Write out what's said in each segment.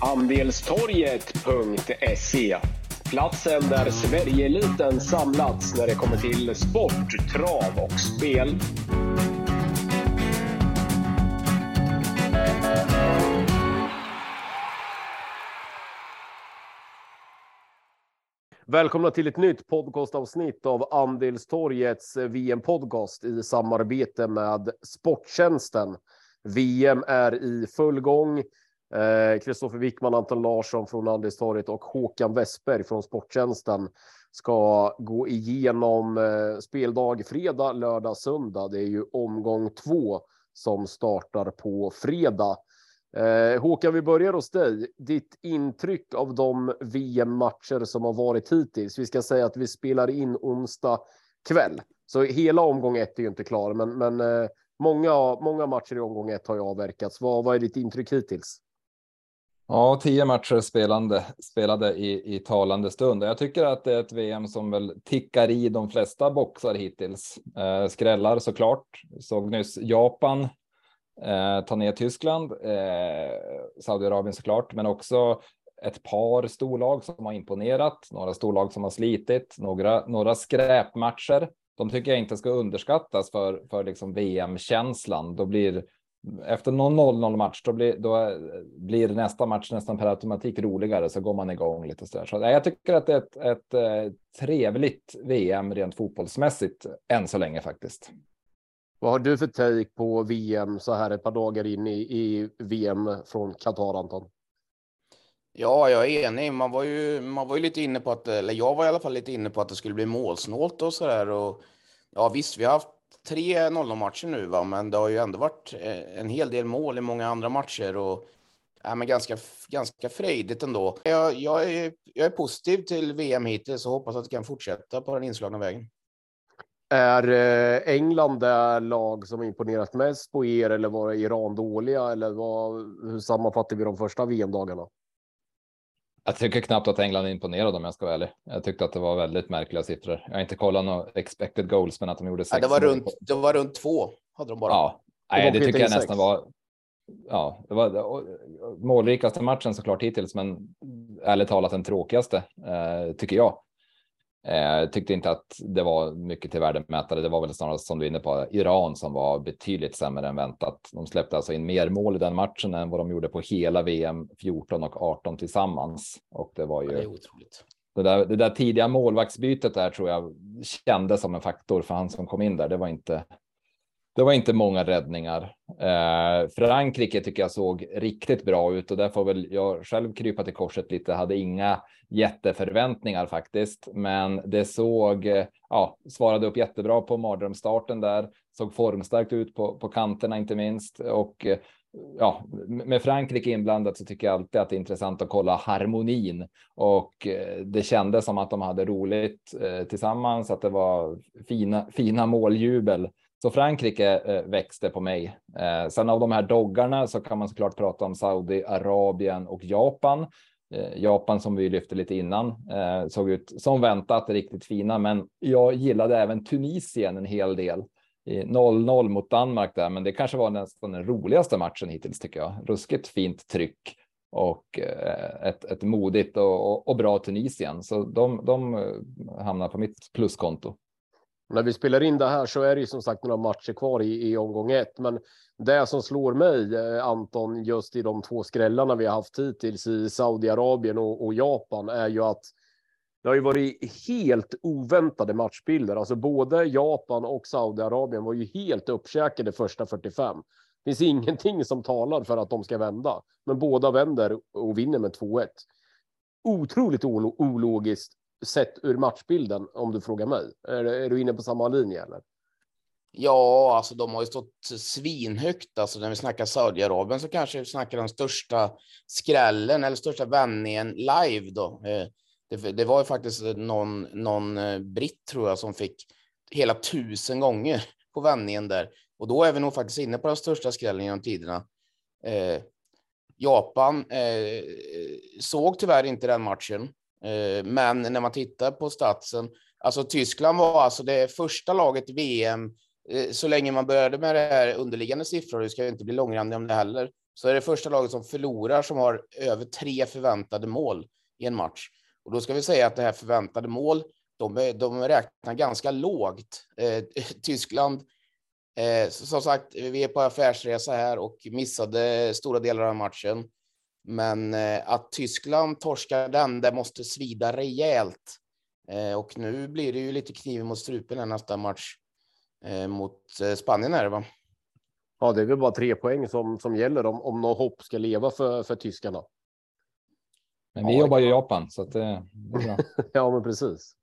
Andelstorget.se Platsen där Sverigeeliten samlats när det kommer till sport, trav och spel. Välkomna till ett nytt podcastavsnitt av Andelstorgets VM-podcast i samarbete med Sporttjänsten. VM är i full gång. Eh, Kristoffer eh, Wickman, Anton Larsson från Landistorget och Håkan Westberg från Sporttjänsten ska gå igenom eh, speldag fredag, lördag, söndag. Det är ju omgång två som startar på fredag. Eh, Håkan, vi börjar hos dig. Ditt intryck av de VM-matcher som har varit hittills. Vi ska säga att vi spelar in onsdag kväll, så hela omgång ett är ju inte klar, men, men eh, många, många matcher i omgång ett har ju avverkats. Vad, vad är ditt intryck hittills? Ja, tio matcher spelande, spelade i, i talande stund. Jag tycker att det är ett VM som väl tickar i de flesta boxar hittills. Eh, skrällar såklart. Såg nyss Japan eh, ta ner Tyskland, eh, Saudiarabien såklart, men också ett par storlag som har imponerat, några storlag som har slitit, några, några skräpmatcher. De tycker jag inte ska underskattas för, för liksom VM-känslan. Då blir efter någon 0-0 match, då blir, då blir nästa match nästan per automatik roligare, så går man igång lite så där. Så jag tycker att det är ett, ett, ett eh, trevligt VM rent fotbollsmässigt än så länge faktiskt. Vad har du för take på VM så här ett par dagar in i, i VM från Qatar, Anton? Ja, jag är enig. Man var ju, man var ju lite inne på att, eller jag var i alla fall lite inne på att det skulle bli målsnålt och så där. Och ja, visst, vi har haft tre 0-0-matcher nu, va? men det har ju ändå varit eh, en hel del mål i många andra matcher och ja, men ganska, ganska frejdigt ändå. Jag, jag, är, jag är positiv till VM hittills och hoppas att det kan fortsätta på den inslagna vägen. Är eh, England det lag som imponerat mest på er eller var Iran dåliga? Eller vad, hur sammanfattar vi de första VM-dagarna? Jag tycker knappt att England imponerade om jag ska vara ärlig. Jag tyckte att det var väldigt märkliga siffror. Jag har inte kollat några expected goals, men att de gjorde sex. Ja, det var runt. Det var runt två hade de bara. Ja, nej, det tycker jag nästan var. Ja, det var målrikaste matchen såklart hittills, men ärligt talat den tråkigaste eh, tycker jag. Eh, tyckte inte att det var mycket till värdemätare. Det var väl snarare som du är inne på Iran som var betydligt sämre än väntat. De släppte alltså in mer mål i den matchen än vad de gjorde på hela VM 14 och 18 tillsammans. Och det var ju. Det, otroligt. det, där, det där tidiga målvaktsbytet där tror jag kändes som en faktor för han som kom in där. Det var inte det var inte många räddningar. Eh, Frankrike tycker jag såg riktigt bra ut och där får väl jag själv krypa till korset lite. Hade inga jätteförväntningar faktiskt, men det såg, eh, ja, svarade upp jättebra på mardrömsstarten där. Såg formstarkt ut på, på kanterna inte minst och eh, ja, med Frankrike inblandat så tycker jag alltid att det är intressant att kolla harmonin och eh, det kändes som att de hade roligt eh, tillsammans, att det var fina, fina måljubel så Frankrike eh, växte på mig. Eh, sen av de här doggarna så kan man såklart prata om Saudiarabien och Japan. Eh, Japan som vi lyfte lite innan eh, såg ut som väntat riktigt fina, men jag gillade även Tunisien en hel del. 0-0 mot Danmark där, men det kanske var nästan den roligaste matchen hittills tycker jag. Ruskigt fint tryck och eh, ett, ett modigt och, och, och bra Tunisien. Så de, de eh, hamnar på mitt pluskonto. När vi spelar in det här så är det ju som sagt några matcher kvar i, i omgång ett, men det som slår mig, eh, Anton, just i de två skrällarna vi har haft hittills i Saudiarabien och, och Japan är ju att det har ju varit helt oväntade matchbilder. Alltså både Japan och Saudiarabien var ju helt uppkäkade första 45. Det finns ingenting som talar för att de ska vända, men båda vänder och vinner med 2-1. Otroligt ologiskt sett ur matchbilden om du frågar mig. Är, är du inne på samma linje eller? Ja, alltså de har ju stått svinhögt. Alltså när vi snackar Saudiarabien så kanske vi snackar den största skrällen eller största vändningen live då. Eh, det, det var ju faktiskt någon, någon eh, britt tror jag som fick hela tusen gånger på vändningen där. Och då är vi nog faktiskt inne på den största skrällen genom tiderna. Eh, Japan eh, såg tyvärr inte den matchen. Eh, men när man tittar på statsen, alltså Tyskland var alltså det första laget i VM, eh, så länge man började med det här underliggande siffror, det ska ju inte bli långrandig om det heller, så är det första laget som förlorar som har över tre förväntade mål i en match. Och då ska vi säga att det här förväntade mål, de, de räknar ganska lågt. Eh, Tyskland, eh, som sagt, vi är på affärsresa här och missade stora delar av matchen. Men eh, att Tyskland torskar den, det måste svida rejält. Eh, och nu blir det ju lite kniv mot strupen nästa match eh, mot Spanien är det va? Ja, det är väl bara tre poäng som, som gäller om, om något hopp ska leva för, för tyskarna. Men vi ja, jobbar ju i Japan så att det, det är bra. ja, men precis.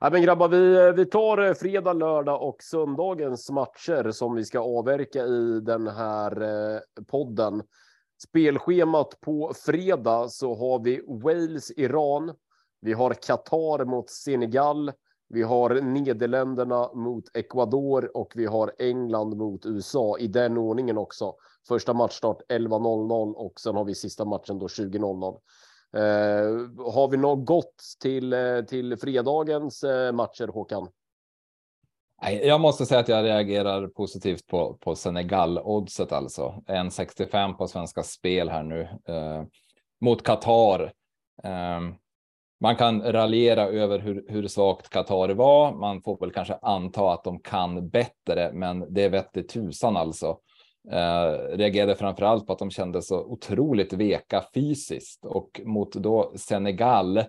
Ja, men grabbar, vi, vi tar fredag, lördag och söndagens matcher som vi ska avverka i den här podden. Spelschemat på fredag så har vi Wales, Iran. Vi har Qatar mot Senegal. Vi har Nederländerna mot Ecuador och vi har England mot USA i den ordningen också. Första matchstart 11.00 och sen har vi sista matchen då 20.00. Eh, har vi något gott till, eh, till fredagens eh, matcher, Håkan? Jag måste säga att jag reagerar positivt på, på Senegal-oddset alltså. 1,65 på Svenska Spel här nu eh, mot Qatar. Eh, man kan raljera över hur, hur svagt Qatar var. Man får väl kanske anta att de kan bättre, men det vette tusan alltså. Eh, reagerade framför allt på att de kände så otroligt veka fysiskt och mot då Senegal, eh,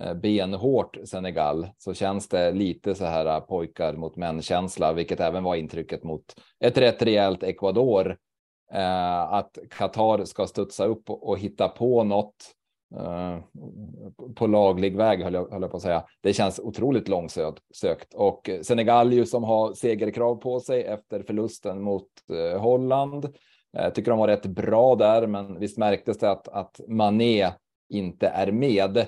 Eh, benhårt Senegal, så känns det lite så här eh, pojkar mot män känsla, vilket även var intrycket mot ett rätt rejält Ecuador. Eh, att Qatar ska studsa upp och, hitta på något eh, på laglig väg höll jag, höll jag på att säga. Det känns otroligt långsökt och Senegal ju som har segerkrav på sig efter förlusten mot eh, Holland. Jag tycker de var rätt bra där, men visst märktes det att, att Mané inte är med.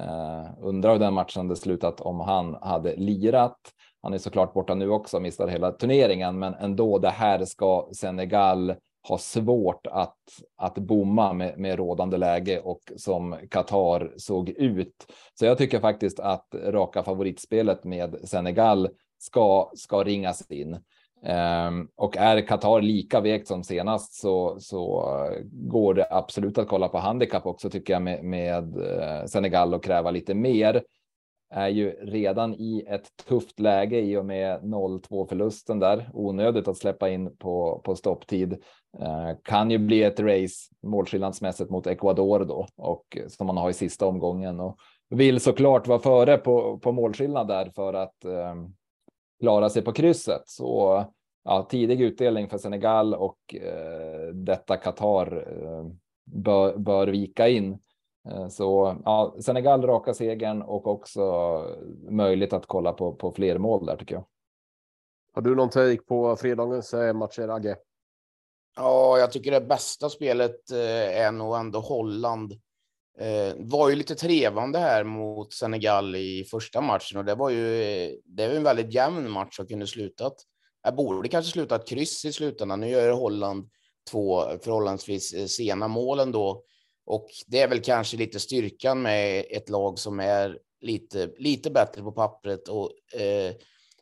Uh, undrar hur den matchen hade slutat om han hade lirat. Han är såklart borta nu också, missar hela turneringen, men ändå det här ska Senegal ha svårt att, att bomma med, med rådande läge och som Qatar såg ut. Så jag tycker faktiskt att raka favoritspelet med Senegal ska, ska ringas in. Ehm, och är Qatar lika vekt som senast så, så går det absolut att kolla på handikapp också tycker jag med, med eh, Senegal och kräva lite mer är ju redan i ett tufft läge i och med 0-2 förlusten där. Onödigt att släppa in på, på stopptid. Eh, kan ju bli ett race målskillnadsmässigt mot Ecuador då och som man har i sista omgången och vill såklart vara före på, på målskillnad där för att eh, klara sig på krysset. Så ja, tidig utdelning för Senegal och eh, detta Qatar eh, bör, bör vika in. Eh, så ja, Senegal raka segern och också möjligt att kolla på, på fler mål där tycker jag. Har du någon take på fredagens eh, matcher, Agge? Ja, jag tycker det bästa spelet eh, är nog ändå Holland. Eh, var ju lite trevande här mot Senegal i första matchen och det var ju. Det var en väldigt jämn match som kunde slutat. Jag borde kanske slutat kryss i slutändan. Nu gör Holland två förhållandevis eh, sena mål ändå. och det är väl kanske lite styrkan med ett lag som är lite, lite bättre på pappret och eh,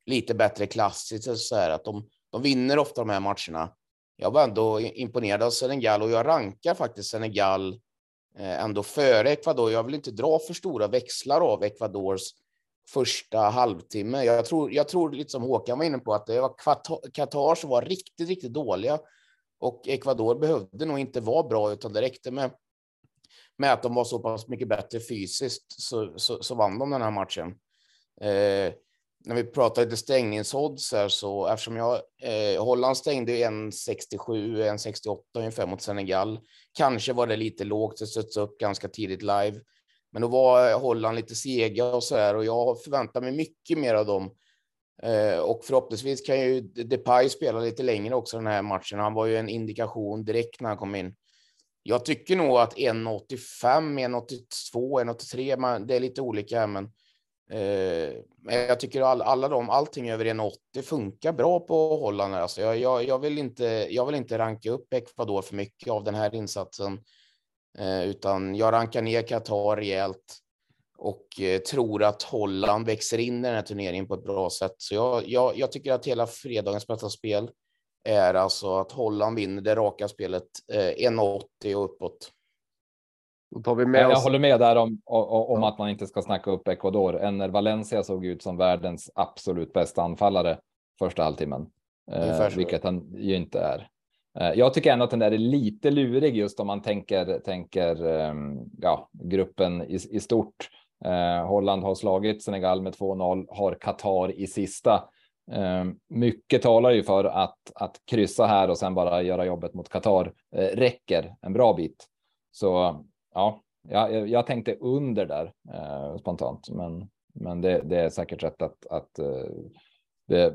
lite bättre klassiskt. Så här, att de, de vinner ofta de här matcherna. Jag var ändå imponerad av Senegal och jag rankar faktiskt Senegal Eh, ändå före Ecuador. Jag vill inte dra för stora växlar av Ecuadors första halvtimme. Jag tror, jag tror lite som Håkan var inne på att det var Qatar som var riktigt, riktigt dåliga och Ecuador behövde nog inte vara bra utan det räckte med med att de var så pass mycket bättre fysiskt så, så, så vann de den här matchen. Eh, när vi pratar lite stängningsodds här så eftersom jag eh, Holland stängde 1,67, 1,68 ungefär mot Senegal. Kanske var det lite lågt, det stöts upp ganska tidigt live. Men då var Holland lite sega och så här och jag förväntar mig mycket mer av dem. Eh, och förhoppningsvis kan ju Depay spela lite längre också den här matchen. Han var ju en indikation direkt när han kom in. Jag tycker nog att 1,85, 1,82, 1,83, det är lite olika, men men jag tycker all, alla de, allting över 1,80 funkar bra på Holland. Alltså jag, jag, jag, vill inte, jag vill inte ranka upp Ecuador för mycket av den här insatsen, eh, utan jag rankar ner Qatar rejält och eh, tror att Holland växer in i den här turneringen på ett bra sätt. Så jag, jag, jag tycker att hela fredagens bästa spel är alltså att Holland vinner det raka spelet 1,80 och uppåt tar vi med jag, jag håller med där om, om, att man inte ska snacka upp Ecuador. Enner Valencia såg ut som världens absolut bästa anfallare första halvtimmen, eh, vilket han ju inte är. Eh, jag tycker ändå att den där är lite lurig just om man tänker, tänker ehm, ja, gruppen i, i stort. Eh, Holland har slagit Senegal med 2-0, har Qatar i sista. Eh, mycket talar ju för att, att kryssa här och sen bara göra jobbet mot Qatar eh, räcker en bra bit. Så ja, jag, jag tänkte under där eh, spontant, men, men det, det, är säkert rätt att, att eh,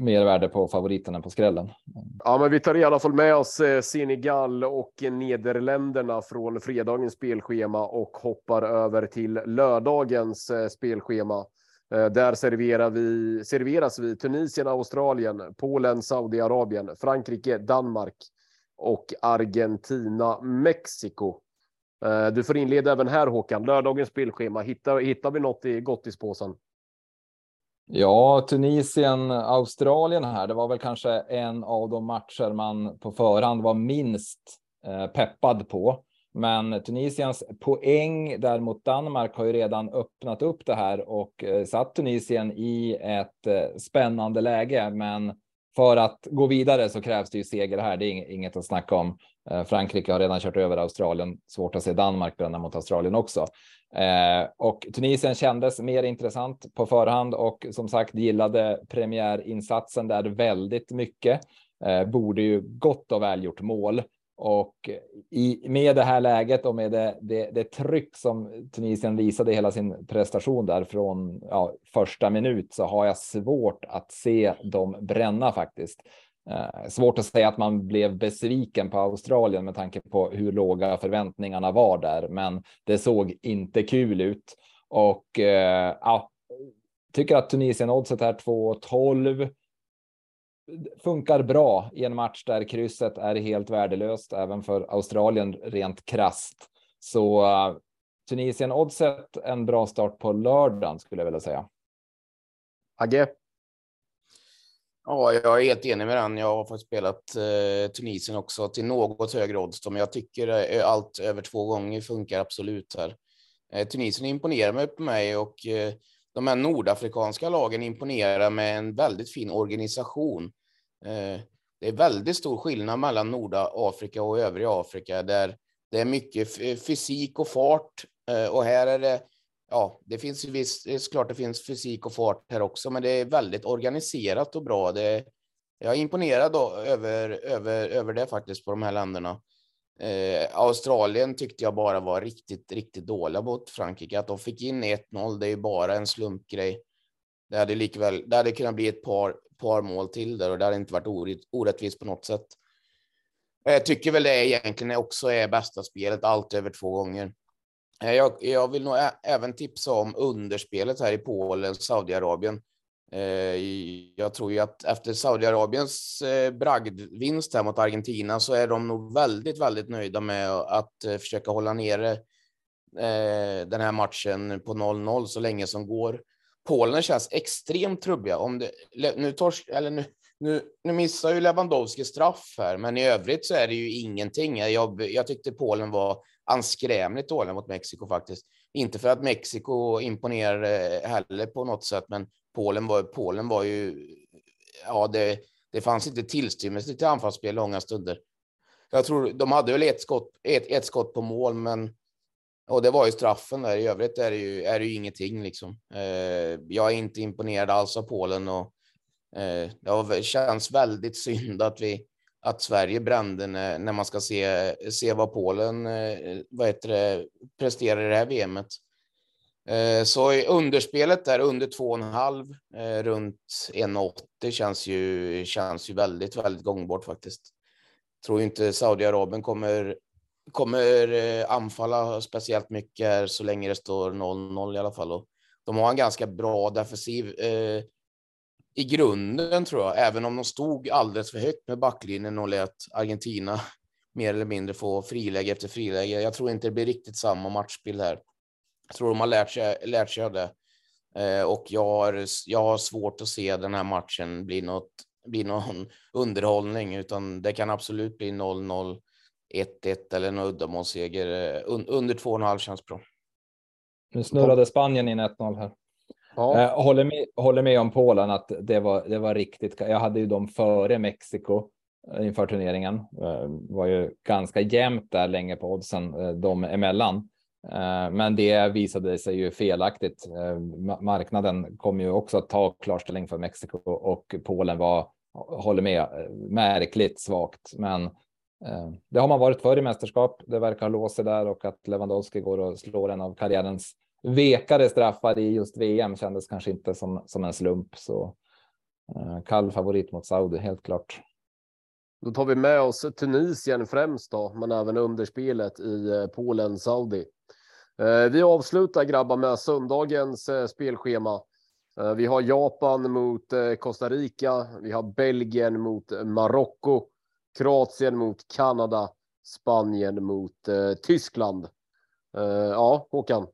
mer värde på favoriten än på skrällen. Ja, men vi tar i alla fall med oss eh, Senegal och Nederländerna från fredagens spelschema och hoppar över till lördagens eh, spelschema. Eh, där serverar vi, serveras vi Tunisien, Australien, Polen, Saudiarabien, Frankrike, Danmark och Argentina, Mexiko. Eh, du får inleda även här Håkan. Lördagens spelschema. Hittar, hittar vi något i gottispåsen? Ja, Tunisien, Australien här. Det var väl kanske en av de matcher man på förhand var minst eh, peppad på. Men Tunisiens poäng där mot Danmark har ju redan öppnat upp det här och eh, satt Tunisien i ett spännande läge. Men för att gå vidare så krävs det ju seger här. Det är inget att snacka om. Eh, Frankrike har redan kört över Australien. Svårt att se Danmark bränna mot Australien också. Eh, och Tunisien kändes mer intressant på förhand och som sagt gillade premiärinsatsen där väldigt mycket. Eh, borde ju gott och väl gjort mål. Och i, med det här läget och med det, det, det tryck som Tunisien visade hela sin prestation där från ja, första minut så har jag svårt att se dem bränna faktiskt. Eh, svårt att säga att man blev besviken på Australien med tanke på hur låga förväntningarna var där, men det såg inte kul ut och eh, ja, tycker att Tunisien oddset är 2,12 funkar bra i en match där krysset är helt värdelöst även för Australien rent krast. Så uh, Tunisien oddset en bra start på lördagen skulle jag vilja säga. Agge? Ja, jag är helt enig med den. Jag har faktiskt spelat eh, Tunisien också till något högre odds, men jag tycker eh, allt över två gånger funkar absolut här. Eh, Tunisien imponerar mig på mig och eh, de här nordafrikanska lagen imponerar med en väldigt fin organisation. Eh, det är väldigt stor skillnad mellan Nordafrika och övriga Afrika där det är mycket eh, fysik och fart eh, och här är det ja, det finns ju visst, det är klart det finns fysik och fart här också, men det är väldigt organiserat och bra. Det, jag är imponerad då, över, över, över det faktiskt på de här länderna. Eh, Australien tyckte jag bara var riktigt, riktigt dåliga mot Frankrike. Att de fick in 1-0, det är ju bara en slumpgrej. Det hade likväl, det hade kunnat bli ett par, par mål till där och det hade inte varit orättvist på något sätt. Jag tycker väl det egentligen också är bästa spelet, allt över två gånger. Eh, jag, jag vill nog även tipsa om underspelet här i Polen, Saudiarabien. Eh, jag tror ju att efter Saudiarabiens eh, bragdvinst här mot Argentina så är de nog väldigt, väldigt nöjda med att försöka hålla nere den här matchen på 0-0 så länge som går. Polen känns extremt trubbiga. Om det, nu, torsk, eller nu, nu, nu missar ju Lewandowski straff här, men i övrigt så är det ju ingenting. Jag, jag tyckte Polen var anskrämligt dåliga mot Mexiko faktiskt. Inte för att Mexiko imponerar heller på något sätt, men Polen var, Polen var ju, ja, det, det fanns inte tillstymmelse till anfallsspel långa stunder. Jag tror de hade väl ett skott, ett, ett skott på mål, men och det var ju straffen där. I övrigt är det ju, är det ju ingenting liksom. Eh, jag är inte imponerad alls av Polen och eh, det känns väldigt synd att vi att Sverige brände när, när man ska se, se vad Polen eh, vad heter det, presterar i det här VMet. Eh, så i underspelet där under 2,5 eh, runt 1,80 känns ju, känns ju väldigt, väldigt gångbart faktiskt. Tror inte Saudiarabien kommer, kommer eh, anfalla speciellt mycket här så länge det står 0-0 i alla fall. Och de har en ganska bra defensiv eh, i grunden tror jag, även om de stod alldeles för högt med backlinjen och lät Argentina mer eller mindre få friläge efter friläge. Jag tror inte det blir riktigt samma matchbild här. Jag tror de har lärt sig, lärt sig av det. Eh, och jag har, jag har svårt att se den här matchen bli något, bli någon underhållning, utan det kan absolut bli 0-0, 1-1 eller en uddamålsseger. Eh, under 2,5 känns bra. Nu snurrade Spanien in 1-0 här. Ja. Eh, håller, med, håller med om Polen att det var, det var riktigt. Jag hade ju dem före Mexiko eh, inför turneringen. Eh, var ju ganska jämnt där länge på oddsen de emellan. Men det visade sig ju felaktigt. Marknaden kom ju också att ta klarställning för Mexiko och Polen var, håller med, märkligt svagt. Men Eh, det har man varit för i mästerskap. Det verkar ha låst sig där och att Lewandowski går och slår en av karriärens vekare straffar i just VM kändes kanske inte som, som en slump. Så eh, kall favorit mot Saudi, helt klart. Då tar vi med oss Tunisien främst då, men även underspelet i eh, Polen-Saudi. Vi avslutar grabbar med söndagens spelschema. Vi har Japan mot Costa Rica. Vi har Belgien mot Marocko, Kroatien mot Kanada, Spanien mot eh, Tyskland. Eh, ja, Håkan.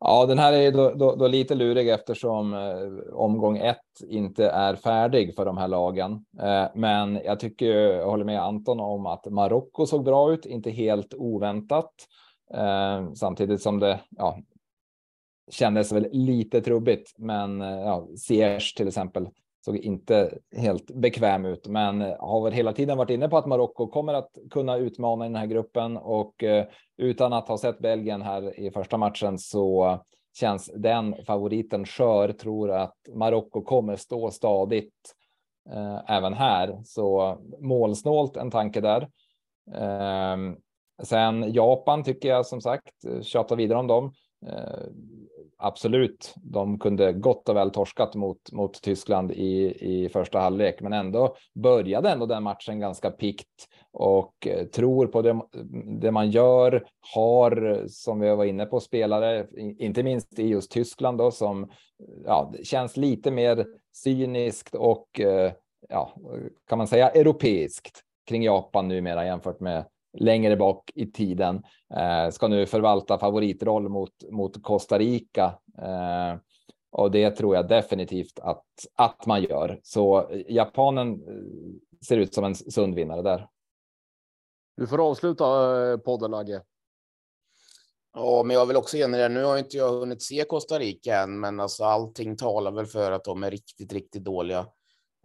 Ja, den här är då, då, då lite lurig eftersom eh, omgång ett inte är färdig för de här lagen. Eh, men jag tycker jag håller med Anton om att Marocko såg bra ut, inte helt oväntat. Eh, samtidigt som det ja, kändes väl lite trubbigt, men eh, ja, Ziyech till exempel såg inte helt bekväm ut, men eh, har väl hela tiden varit inne på att Marocko kommer att kunna utmana i den här gruppen och eh, utan att ha sett Belgien här i första matchen så känns den favoriten skör. Tror att Marocko kommer stå stadigt eh, även här, så målsnålt en tanke där. Eh, Sen Japan tycker jag som sagt, eh, tjata vidare om dem. Eh, absolut, de kunde gott och väl torskat mot, mot Tyskland i, i första halvlek, men ändå började ändå den matchen ganska pikt och eh, tror på det, det man gör, har som vi var inne på spelare, inte minst i just Tyskland då, som ja, känns lite mer cyniskt och eh, ja, kan man säga europeiskt kring Japan numera jämfört med längre bak i tiden. Eh, ska nu förvalta favoritroll mot, mot Costa Rica. Eh, och det tror jag definitivt att, att man gör. Så japanen eh, ser ut som en sund vinnare där. Du får avsluta eh, podden Agge. Ja, men jag vill också ge det. Nu har inte jag hunnit se Costa Rica än, men alltså allting talar väl för att de är riktigt, riktigt dåliga.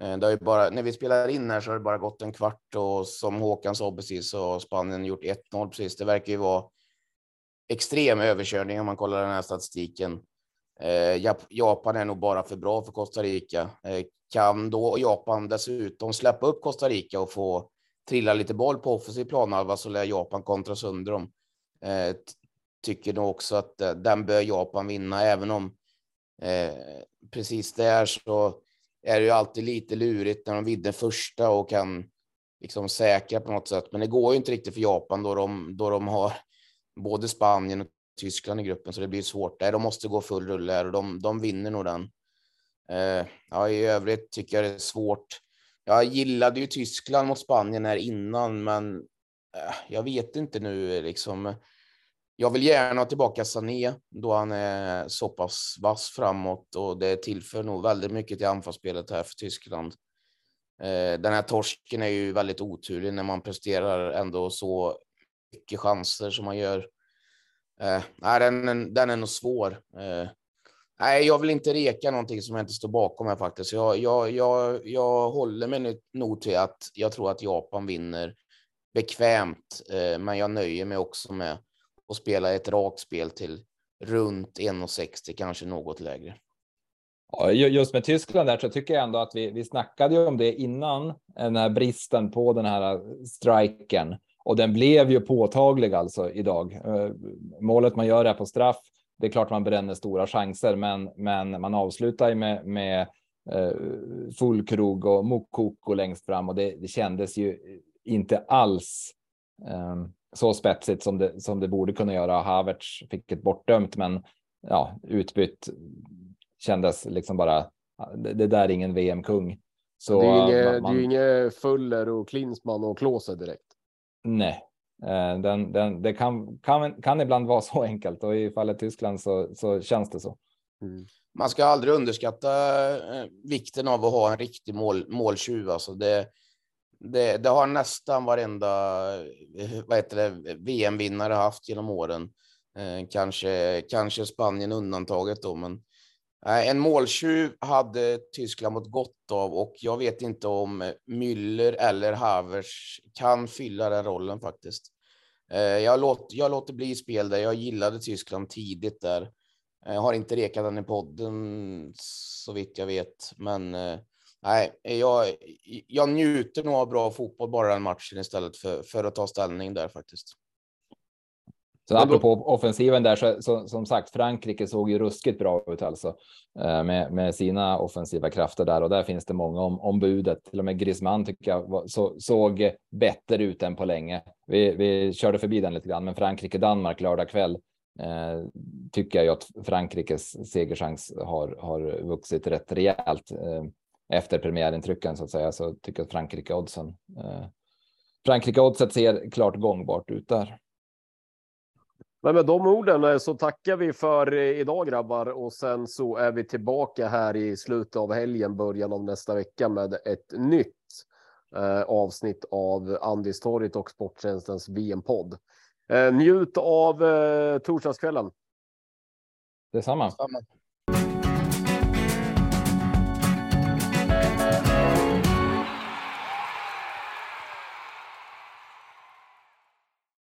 Eh, det har ju bara, när vi spelar in här så har det bara gått en kvart och som Håkan sa precis så har Spanien gjort 1-0 precis. Det verkar ju vara extrem överkörning om man kollar den här statistiken. Eh, Japan är nog bara för bra för Costa Rica. Eh, kan då Japan dessutom släppa upp Costa Rica och få trilla lite boll på offensiv planhalva så lär Japan kontra sönder dem. Tycker nog också att den bör Japan vinna, även om precis där så är det ju alltid lite lurigt när de vinner första och kan liksom säkra på något sätt. Men det går ju inte riktigt för Japan då de, då de har både Spanien och Tyskland i gruppen, så det blir svårt. Där de måste gå full rulle här och de, de vinner nog den. Eh, ja, i övrigt tycker jag det är svårt. Jag gillade ju Tyskland mot Spanien här innan, men eh, jag vet inte nu liksom jag vill gärna ha tillbaka Sané då han är så pass vass framåt och det tillför nog väldigt mycket till anfallsspelet här för Tyskland. Eh, den här torsken är ju väldigt oturlig när man presterar ändå så mycket chanser som man gör. Eh, nej, den, den är nog svår. Eh, nej, jag vill inte reka någonting som jag inte står bakom här faktiskt. Jag, jag, jag, jag håller mig nog till att jag tror att Japan vinner bekvämt, men jag nöjer mig också med och spela ett rakt spel till runt 1,60, kanske något lägre. Just med Tyskland där så tycker jag ändå att vi, vi snackade ju om det innan, eh, den här bristen på den här eh, striken. Och den blev ju påtaglig alltså idag. Eh, målet man gör är på straff. Det är klart man bränner stora chanser, men, men man avslutar ju med, med fullkrog och Mokoko längst fram och det, det kändes ju inte alls um, så spetsigt som det, som det borde kunna göra. Havertz fick ett bortdömt, men ja, utbytt kändes liksom bara. Det, det där är ingen VM-kung. Så det är ju inget, man, inget Fuller och Klinsmann och Klose direkt. Nej, eh, den, den, det kan, kan, kan ibland vara så enkelt och i fallet Tyskland så, så känns det så. Mm. Man ska aldrig underskatta eh, vikten av att ha en riktig mål, måltjuv. Alltså det, det, det har nästan varenda eh, VM-vinnare haft genom åren. Eh, kanske, kanske Spanien undantaget då, men eh, en måltjuv hade Tyskland mått gott av och jag vet inte om Müller eller Havers kan fylla den rollen faktiskt. Eh, jag, låt, jag låter bli spel där. Jag gillade Tyskland tidigt där. Jag har inte rekat den i podden så vitt jag vet, men eh, nej, jag, jag njuter nog av bra fotboll bara den matchen istället för, för att ta ställning där faktiskt. Så apropå offensiven där, så, så, som sagt, Frankrike såg ju ruskigt bra ut alltså eh, med, med sina offensiva krafter där och där finns det många om, om budet. Till och med Griezmann tycker jag var, så, såg bättre ut än på länge. Vi, vi körde förbi den lite grann, men Frankrike-Danmark lördag kväll eh, tycker jag att Frankrikes segerchans har, har vuxit rätt rejält eh, efter premiärintrycken så att säga. Så tycker jag att Frankrike oddsen. Eh, Frankrike oddset ser klart gångbart ut där. Men med de orden eh, så tackar vi för eh, idag grabbar och sen så är vi tillbaka här i slutet av helgen, början av nästa vecka med ett nytt eh, avsnitt av Andistorget och Sporttjänstens VM-podd. Eh, njut av eh, torsdagskvällen. Detsamma. Detsamma.